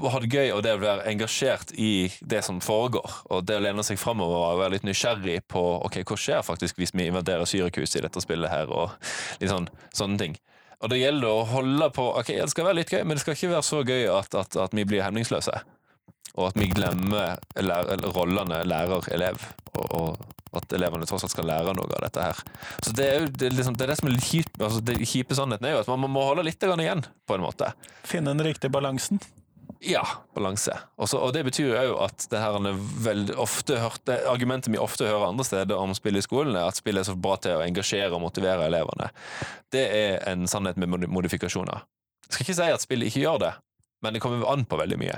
og ha det gøy og det å være engasjert i det som foregår. Og det å lene seg framover og være litt nysgjerrig på ok, hva skjer faktisk hvis vi invaderer Syrakus i dette spillet her, og litt sånn, sånne ting. Og det gjelder å holde på Ok, det skal være litt gøy, men det skal ikke være så gøy at, at, at vi blir hemningsløse og at vi glemmer lær, rollene lærer-elev, og, og at elevene tross alt skal lære noe av dette her. Så Det er jo det, er liksom, det, er det som er litt kjipt. Altså, det kjipe sannheten er jo at man må holde litt igjen, på en måte. Finne den riktige balansen. Ja, balanse. Også, og det betyr jo at det her er veldig ofte hørt, det argumentet vi ofte hører andre steder om spill i skolen, er at spill er så bra til å engasjere og motivere elevene. Det er en sannhet med modifikasjoner. Jeg skal ikke si at spill ikke gjør det, men det kommer an på veldig mye.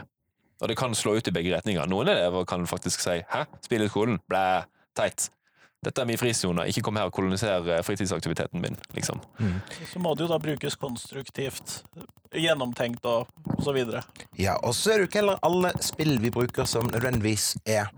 Og det kan slå ut i begge retninger. Noen elever kan faktisk si 'hæ, spill i skolen? Blæ, teit'. Dette er min frisone, ikke kom her og koloniser eh, fritidsaktiviteten min, liksom. Så må det jo da brukes konstruktivt, gjennomtenkt og så videre. Ja, og så er det jo ikke heller alle spill vi bruker som nødvendigvis er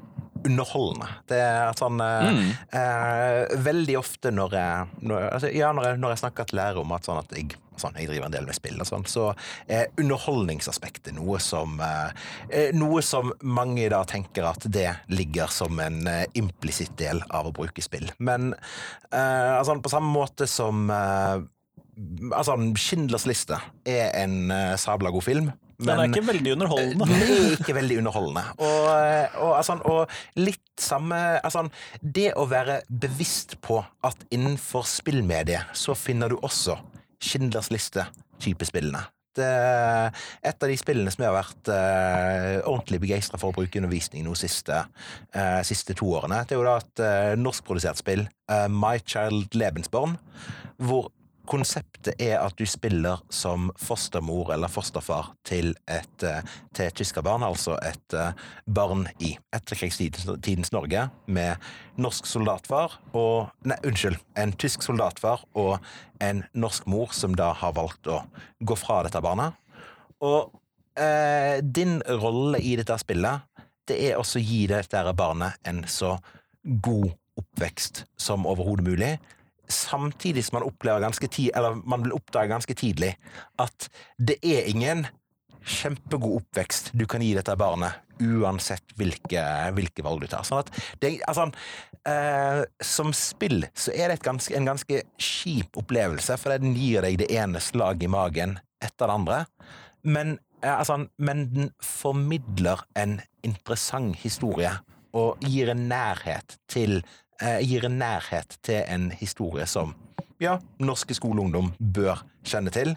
underholdende. Det er sånn mm. eh, Veldig ofte når jeg, når, altså, ja, når, jeg, når jeg snakker til lærere om at, sånn at jeg, sånn, jeg driver en del med spill, og sånn, så er underholdningsaspektet noe som eh, eh, Noe som mange da tenker at det ligger som en eh, implisitt del av å bruke spill. Men eh, altså, på samme måte som eh, Altså, Schindlers liste er en sabla god film. Den er ikke veldig underholdende. den er ikke veldig underholdende. Og, og, altså, og litt samme altså, Det å være bevisst på at innenfor spillmediet så finner du også Schindlers liste-type spillene. Det et av de spillene som jeg har vært uh, ordentlig begeistra for å bruke undervisning de siste, uh, siste to årene. Det er jo da et uh, norskprodusert spill, eh, My Child Lebensborn, hvor konseptet er at du spiller som fostermor eller fosterfar til et eh, til et tyskerbarn, altså et eh, barn i etterkrigstidens Norge, med norsk soldatfar og Nei, unnskyld. En tysk soldatfar og en norsk mor som da har valgt å gå fra dette barnet. Og eh, din rolle i dette spillet, det er også å gi dette barnet en så god oppvekst som overhodet mulig. Samtidig som man opplever ganske tid, eller man vil oppdage ganske tidlig at det er ingen kjempegod oppvekst du kan gi dette barnet, uansett hvilke, hvilke valg du tar. Sånn at det, altså, eh, som spill så er det et ganske, en ganske kjip opplevelse, for den gir deg det ene slaget i magen etter det andre. Men, eh, altså, men den formidler en interessant historie, og gir en nærhet til gir en nærhet til en historie som ja, norske skoleungdom bør kjenne til.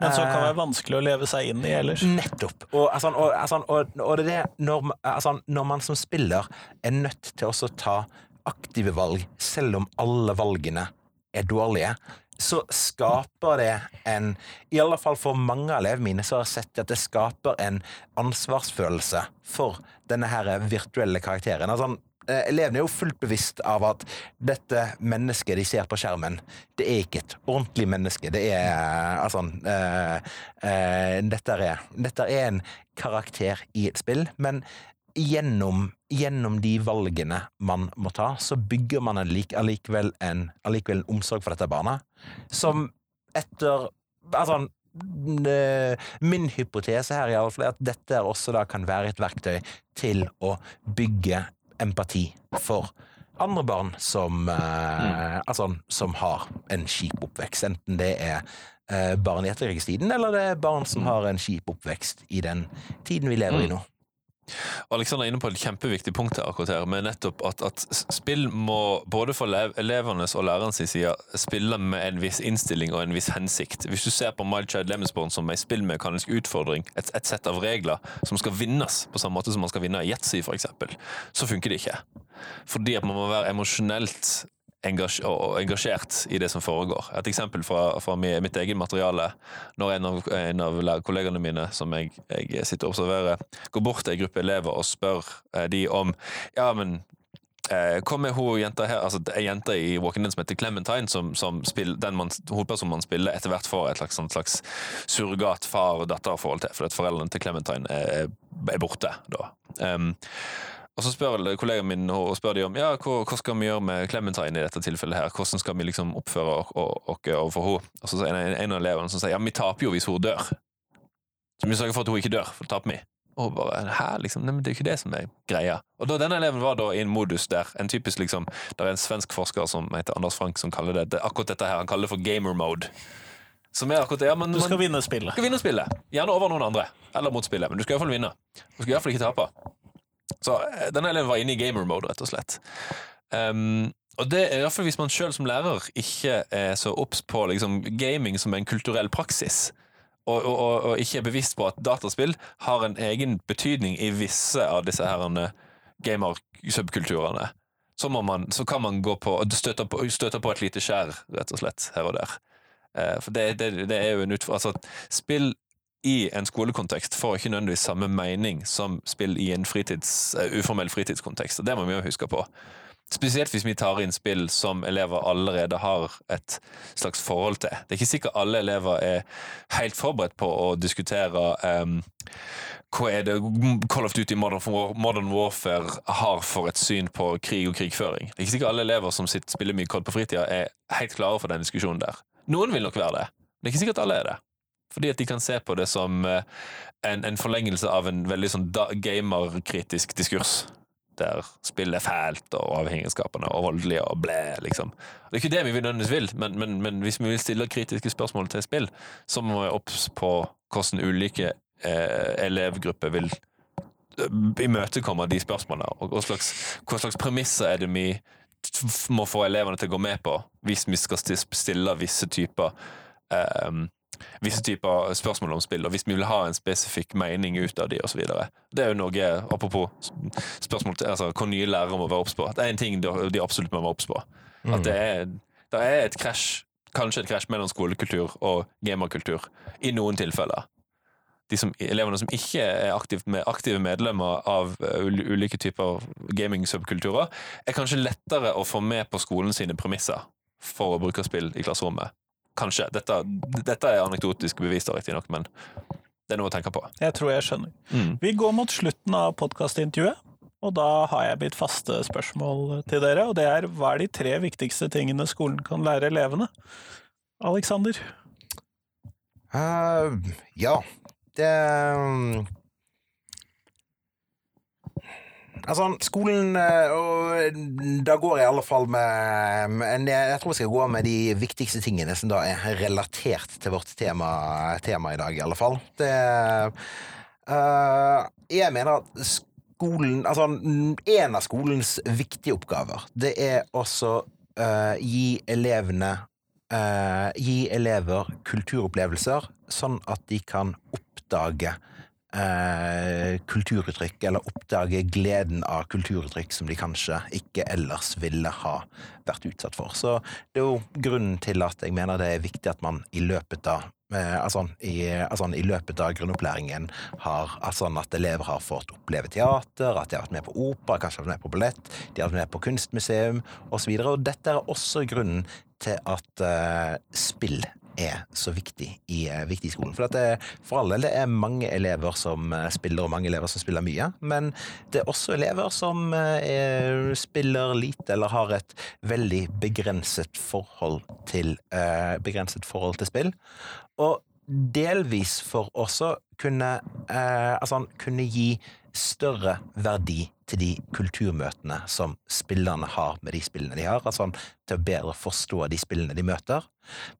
Men som kan det være vanskelig å leve seg inn i ellers. Nettopp. Og, altså, og, altså, og, og det er det når, altså, når man som spiller er nødt til å ta aktive valg, selv om alle valgene er dårlige, så skaper det en I alle fall for mange av elevene mine så har jeg sett at det skaper en ansvarsfølelse for denne her virtuelle karakteren. Altså, eh, elevene er jo fullt bevisst av at dette mennesket de ser på skjermen, det er ikke et ordentlig menneske. Det er eh, altså eh, eh, dette, er, dette er en karakter i et spill, men gjennom, gjennom de valgene man må ta, så bygger man allik- allikevel en, allikevel en omsorg for dette barna, som etter Altså eh, Min hypotese her i alle fall er at dette også kan være et verktøy til å bygge empati for andre barn som, eh, altså, som har en kjip oppvekst. Enten det er eh, barn i etterkrigstiden, eller det er barn som har en kjip oppvekst i den tiden vi lever i nå. Alexander er inne på et kjempeviktig punkt her, akkurat her, med nettopp at, at spill må både for elev- elevenes og lærernes side spille med en viss innstilling og en viss hensikt. Hvis du ser på My Child Lemonsborn som en spillmekanisk utfordring, et, et sett av regler som skal vinnes på samme måte som man skal vinne i yatzy, f.eks., så funker det ikke. Fordi at man må være emosjonelt og engasjert i det som foregår. Et eksempel fra, fra mitt eget materiale. Når en av, en av kollegene mine som jeg, jeg sitter og observerer, går bort til en gruppe elever og spør eh, de om Ja, men eh, Kom med hun jenta her, altså ei jente i Walking Dead som heter Clementine, som, som spiller, den man, hovedpersonen man spiller, etter hvert får et slags, sånn slags surrogat far- og datterforhold til, fordi foreldrene til Clementine er, er borte da. Um, og så spør kollegaen min og spør de om ja, hva, hva skal vi gjøre med Clementine i dette tilfellet. her? Hvordan skal vi liksom oppføre oss overfor henne? Og så er det en, en av elevene som sier ja, vi taper jo hvis hun dør. Så vi sørger for at hun ikke dør, for da taper vi. Og hun bare hæ, liksom? Nei, men det er jo ikke det som er greia. Og da, Denne eleven var da i en modus der en typisk liksom, Det er en svensk forsker som heter Anders Frank som kaller det, det akkurat dette her, han kaller det for gamer mode. Som er akkurat det, ja, men Du skal man- vinne spillet. skal vinne spillet. Gjerne over noen andre. Eller mot spillet, men du skal iallfall vinne. Du skal iallfall ikke tape. Så eh, denne eleven var inne i gamer-mode, rett og slett. Um, og det er iallfall hvis man sjøl som lærer ikke er så obs på liksom, gaming som en kulturell praksis. Og, og, og, ikke er bevisst på at dataspill har en egen betydning i visse av disse herrene gamer-subkulturene. Så, man, så kan man gå på støte på, støte på et lite skjær, rett og slett, her og der. Eh, For det, det, det er jo en utfordring altså, Spill i en skolekontekst får ikke nødvendigvis samme mening som spill i en fritids, uh, uformell fritidskontekst. og Det må vi jo huske på. Spesielt hvis vi tar inn spill som elever allerede har et slags forhold til. Det er ikke sikkert alle elever er helt forberedt på å diskutere um, hva er det Call of Duty Modern, Modern Warfare har for et syn på krig og krigføring. Det er ikke sikkert alle elever som sitter, spiller mye COD på fritida, er helt klare for den diskusjonen der. Noen vil nok være det. Det er ikke sikkert alle er det. Fordi at de kan se på det som eh, en, en forlengelse av en veldig sånn gamerkritisk diskurs. Der spill er fælt, og avhengighetsskapende og voldelig og blæ, liksom. Det er ikke det vi nødvendigvis vil, men, men, men hvis vi vil stille kritiske spørsmål til spill, så må vi obs på hvordan ulike eh, elevgrupper vil eh, imøtekomme de spørsmålene, og hva slags, hva slags premisser er det vi må få elevene til å gå med på hvis vi skal stille visse typer eh, visse typer spørsmål om spill, og hvis vi vil ha en spesifikk mening ut av de osv. Det er jo noe, apropos spørsmål til altså, hva nye lærere må være obs på. Det er en ting de absolutt må være obs på. At det er, det er et krasj, kanskje et krasj mellom skolekultur og gamerkultur, i noen tilfeller. De som, elevene som ikke er aktivt med, aktive medlemmer av uh, ulike typer gaming-subkulturer, er kanskje lettere å få med på skolen sine premisser for å bruke spill i klasserommet. Kanskje. Dette, dette er anekdotisk bevist, riktignok, men det er noe å tenke på. Jeg tror jeg skjønner. Mm. Vi går mot slutten av podkastintervjuet, og da har jeg mitt faste spørsmål til dere, og det er hva er de tre viktigste tingene skolen kan lære elevene? Aleksander? Uh, ja, det mm, Altså, skolen eh, da går jeg i alle fall med men jeg, tror jeg skal gå med de viktigste tingene som da er relatert til vårt tema, tema i dag, i alle fall. Det uh, Jeg mener at skolen Altså, en av skolens viktige oppgaver, det er også uh, gi elevene uh, gi elever kulturopplevelser, sånn at de kan oppdage eh, kulturuttrykk, eller oppdage gleden av kulturuttrykk som de kanskje ikke ellers ville ha vært utsatt for. Så det er jo grunnen til at jeg mener det er viktig at man i løpet av eh, Altså, i, altså, i løpet av grunnopplæringen har altså, at elever har fått oppleve teater, at de har vært med på opera, kanskje har vært med på ballett, de har vært med på kunstmuseum osv. Og, og dette er også grunnen til at uh, spill er så viktig i, uh, viktig i skolen. For det, for all del det er mange elever som uh, spiller, og mange elever som spiller mye. Men det er også elever som er, spiller lite, eller har et veldig begrenset forhold til, begrenset forhold til spill. Og delvis for også kunne, altså, kunne gi større verdi til de kulturmøtene som spillerne har med de spillene de har, altså til å bedre forstå de spillene de møter.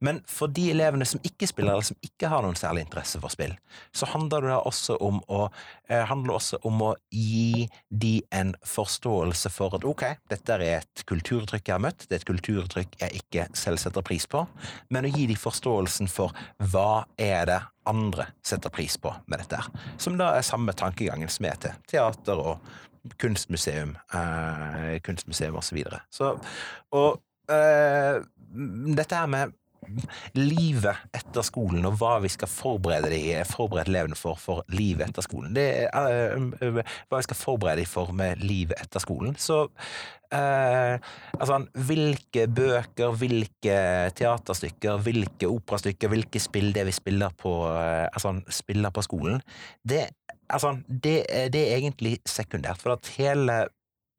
Men for de elevene som ikke spiller, eller som ikke har noen særlig interesse for spill, så handler det også om å, eh, også om å gi de en forståelse for at ok, dette er et kulturuttrykk jeg har møtt, det er et kulturuttrykk jeg ikke selv setter pris på, men å gi de forståelsen for hva er det andre setter pris på med dette, som da er samme tankegangen som er til teater og kunstmuseum, eh, kunstmuseum osv. Så, videre. så Og eh, dette her med livet etter skolen, og hva vi skal forberede, de, forberede elevene for for livet etter skolen. Det uh, hva vi skal forberede dem for med livet etter skolen. Så Eh, altså, hvilke bøker, hvilke teaterstykker, hvilke operastykker, hvilke spill det vi spiller på, eh, altså, spiller på skolen, det, altså, det, det er egentlig sekundært. For at hele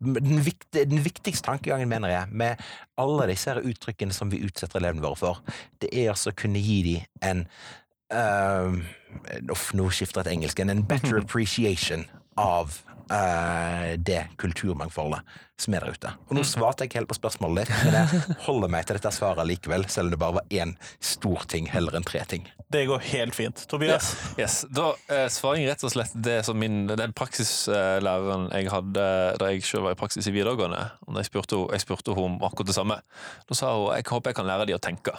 den, viktig, den, viktigste tankegangen, mener jeg, med alle disse uttrykkene som vi utsetter elevene våre for, det er altså å kunne gi dem en uh, Nå skifter jeg til engelsk. En better appreciation av uh, det kulturmangfoldet som er der ute. Og Nå mm. svarte jeg ikke helt på spørsmålet ditt, men jeg holder meg til dette svaret likevel, selv om det bare var én stor ting heller enn tre ting. Det går helt fint. Tobias? Yes. Yes. Da uh, svarer jeg rett og slett det som min, den praksislæreren jeg hadde da jeg selv var i praksis i videregående. Og jeg spurte, jeg spurte henne om akkurat det samme. Da sa hun jeg håper jeg kan lære de å tenke.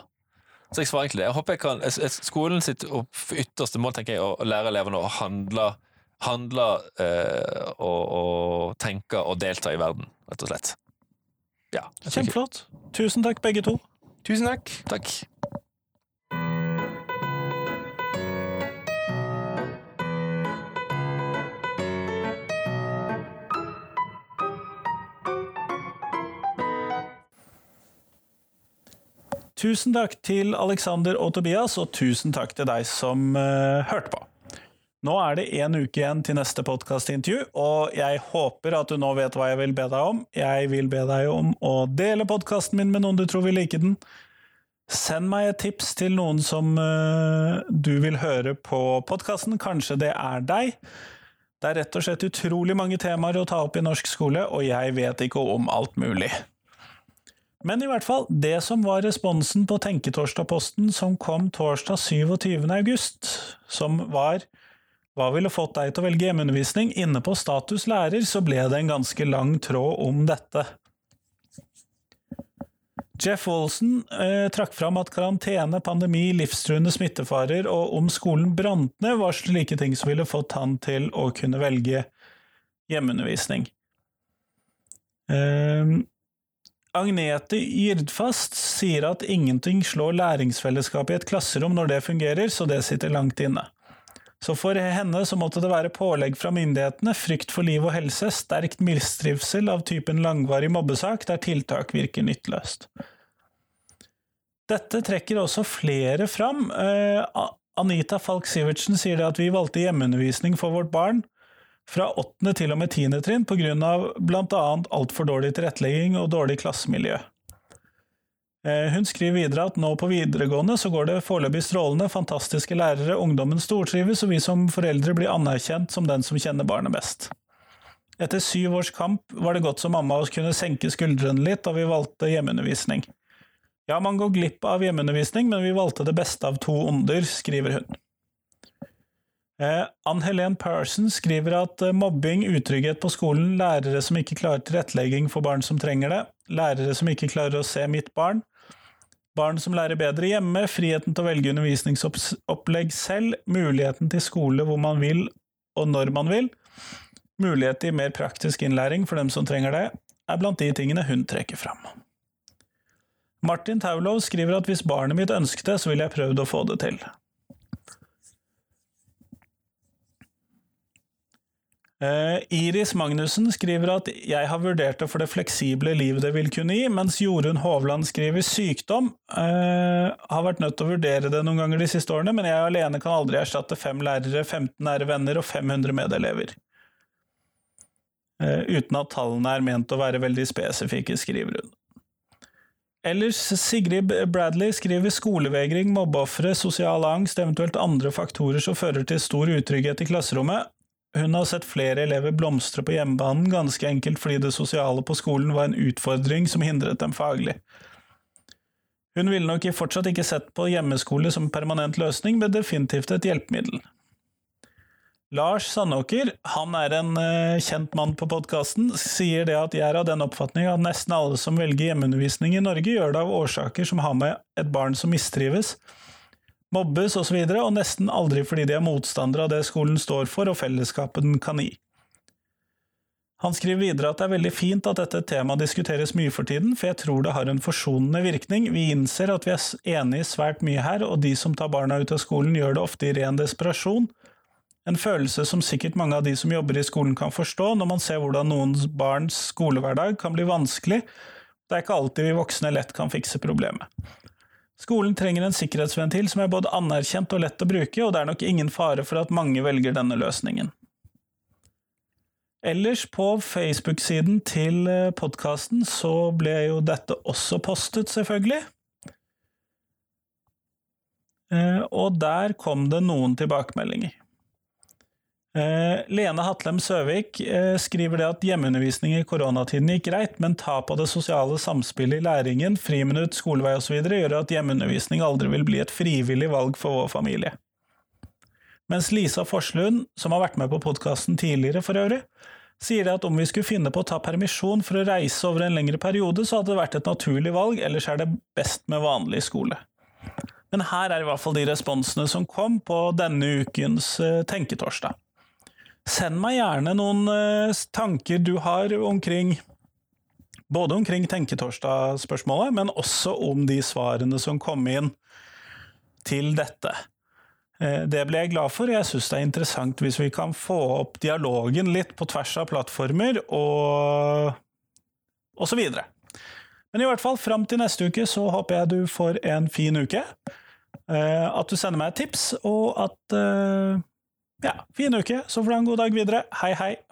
Så jeg svarer egentlig det. Jeg håper jeg kan, Skolen sitt ytterste mål tenker jeg, å lære elevene å handle handle eh, og, og tenker og deltar i verden, rett og slett. Ja, Kjempeflott. Tusen takk, begge to. Tusen takk. Takk. Tusen takk til Alexander og Tobias, og tusen takk til deg som uh, hørte på. Nå er det én uke igjen til neste podkastintervju, og jeg håper at du nå vet hva jeg vil be deg om. Jeg vil be deg om å dele podkasten min med noen du tror vil like den. Send meg et tips til noen som uh, du vil høre på podkasten. Kanskje det er deg. Det er rett og slett utrolig mange temaer å ta opp i norsk skole, og jeg vet ikke om alt mulig. Men i hvert fall, det som var responsen på Tenketorsdag-posten som kom torsdag 27. august, som var hva ville fått deg til å velge hjemmeundervisning? Inne på status lærer så ble det en ganske lang tråd om dette. Jeff Olsen eh, trakk fram at karantene, pandemi, livstruende smittefarer og om skolen brant ned, var slike ting som ville fått han til å kunne velge hjemmeundervisning. Eh, Agnete Gyrdfast sier at ingenting slår læringsfellesskapet i et klasserom når det fungerer, så det sitter langt inne. Så for henne så måtte det være pålegg fra myndighetene, frykt for liv og helse, sterkt mistrivsel av typen langvarig mobbesak der tiltak virker nytteløst. Dette trekker også flere fram. Eh, Anita Falk Sivertsen sier at vi valgte hjemmeundervisning for vårt barn fra åttende til og med tiende trinn blant annet altfor dårlig tilrettelegging og dårlig klassemiljø. Eh, hun skriver videre at nå på videregående så går det foreløpig strålende, fantastiske lærere, ungdommen stortrives, og vi som foreldre blir anerkjent som den som kjenner barnet best. Etter syv års kamp var det godt som mamma å kunne senke skuldrene litt da vi valgte hjemmeundervisning. Ja, man går glipp av hjemmeundervisning, men vi valgte det beste av to onder, skriver hun. Eh, Ann Helen Person skriver at eh, mobbing, utrygghet på skolen, lærere som ikke klarer tilrettelegging for barn som trenger det, lærere som ikke klarer å se mitt barn, Barn som lærer bedre hjemme, friheten til å velge undervisningsopplegg selv, muligheten til skole hvor man vil og når man vil, mulighet til mer praktisk innlæring for dem som trenger det, er blant de tingene hun trekker fram. Martin Taulov skriver at hvis barnet mitt ønsket det, så ville jeg prøvd å få det til. Uh, Iris Magnussen skriver at 'jeg har vurdert det for det fleksible livet det vil kunne gi', mens Jorunn Hovland skriver 'sykdom'. Uh, har vært nødt til å vurdere det noen ganger de siste årene, men jeg alene kan aldri erstatte fem lærere, 15 nære venner og 500 medelever. Uh, uten at tallene er ment å være veldig spesifikke, skriver hun. Ellers Sigrid Bradley skriver skolevegring, mobbeofre, sosial angst, eventuelt andre faktorer som fører til stor utrygghet i klasserommet, hun har sett flere elever blomstre på hjemmebanen, ganske enkelt fordi det sosiale på skolen var en utfordring som hindret dem faglig. Hun ville nok fortsatt ikke sett på hjemmeskole som permanent løsning, men definitivt et hjelpemiddel. Lars Sandåker, han er en uh, kjent mann på podkasten, sier det at jeg er av den oppfatning at nesten alle som velger hjemmeundervisning i Norge, gjør det av årsaker som har med et barn som mistrives, mobbes osv., og, og nesten aldri fordi de er motstandere av det skolen står for og fellesskapet den kan gi. Han skriver videre at det er veldig fint at dette temaet diskuteres mye for tiden, for jeg tror det har en forsonende virkning. Vi innser at vi er enige svært mye her, og de som tar barna ut av skolen, gjør det ofte i ren desperasjon. En følelse som sikkert mange av de som jobber i skolen kan forstå, når man ser hvordan noens barns skolehverdag kan bli vanskelig. Det er ikke alltid vi voksne lett kan fikse problemet. Skolen trenger en sikkerhetsventil som er både anerkjent og lett å bruke, og det er nok ingen fare for at mange velger denne løsningen. Ellers, på Facebook-siden til eh, podkasten, så ble jo dette også postet, selvfølgelig. Eh, og der kom det noen tilbakemeldinger. Eh, Lene Hatlem Søvik eh, skriver det at hjemmeundervisning i koronatiden gikk greit, men tap av det sosiale samspillet i læringen, friminutt, skolevei osv. gjør at hjemmeundervisning aldri vil bli et frivillig valg for vår familie. Mens Lisa Forslund, som har vært med på podkasten tidligere for øvrig, sier det at om vi skulle finne på å ta permisjon for å reise over en lengre periode, så hadde det vært et naturlig valg, ellers er det best med vanlig skole. Men her er i hvert fall de responsene som kom på denne ukens eh, Tenketorsdag. Send meg gjerne noen uh, tanker du har omkring både omkring Tenketorsdag-spørsmålet, men også om de svarene som kom inn til dette. Uh, det ble jeg glad for. Jeg syns det er interessant hvis vi kan få opp dialogen litt på tvers av plattformer og, og så videre. Men i hvert fall, fram til neste uke så håper jeg du får en fin uke. Uh, at du sender meg et tips, og at ja, fin uke, så får du ha en god dag videre. Hei, hei!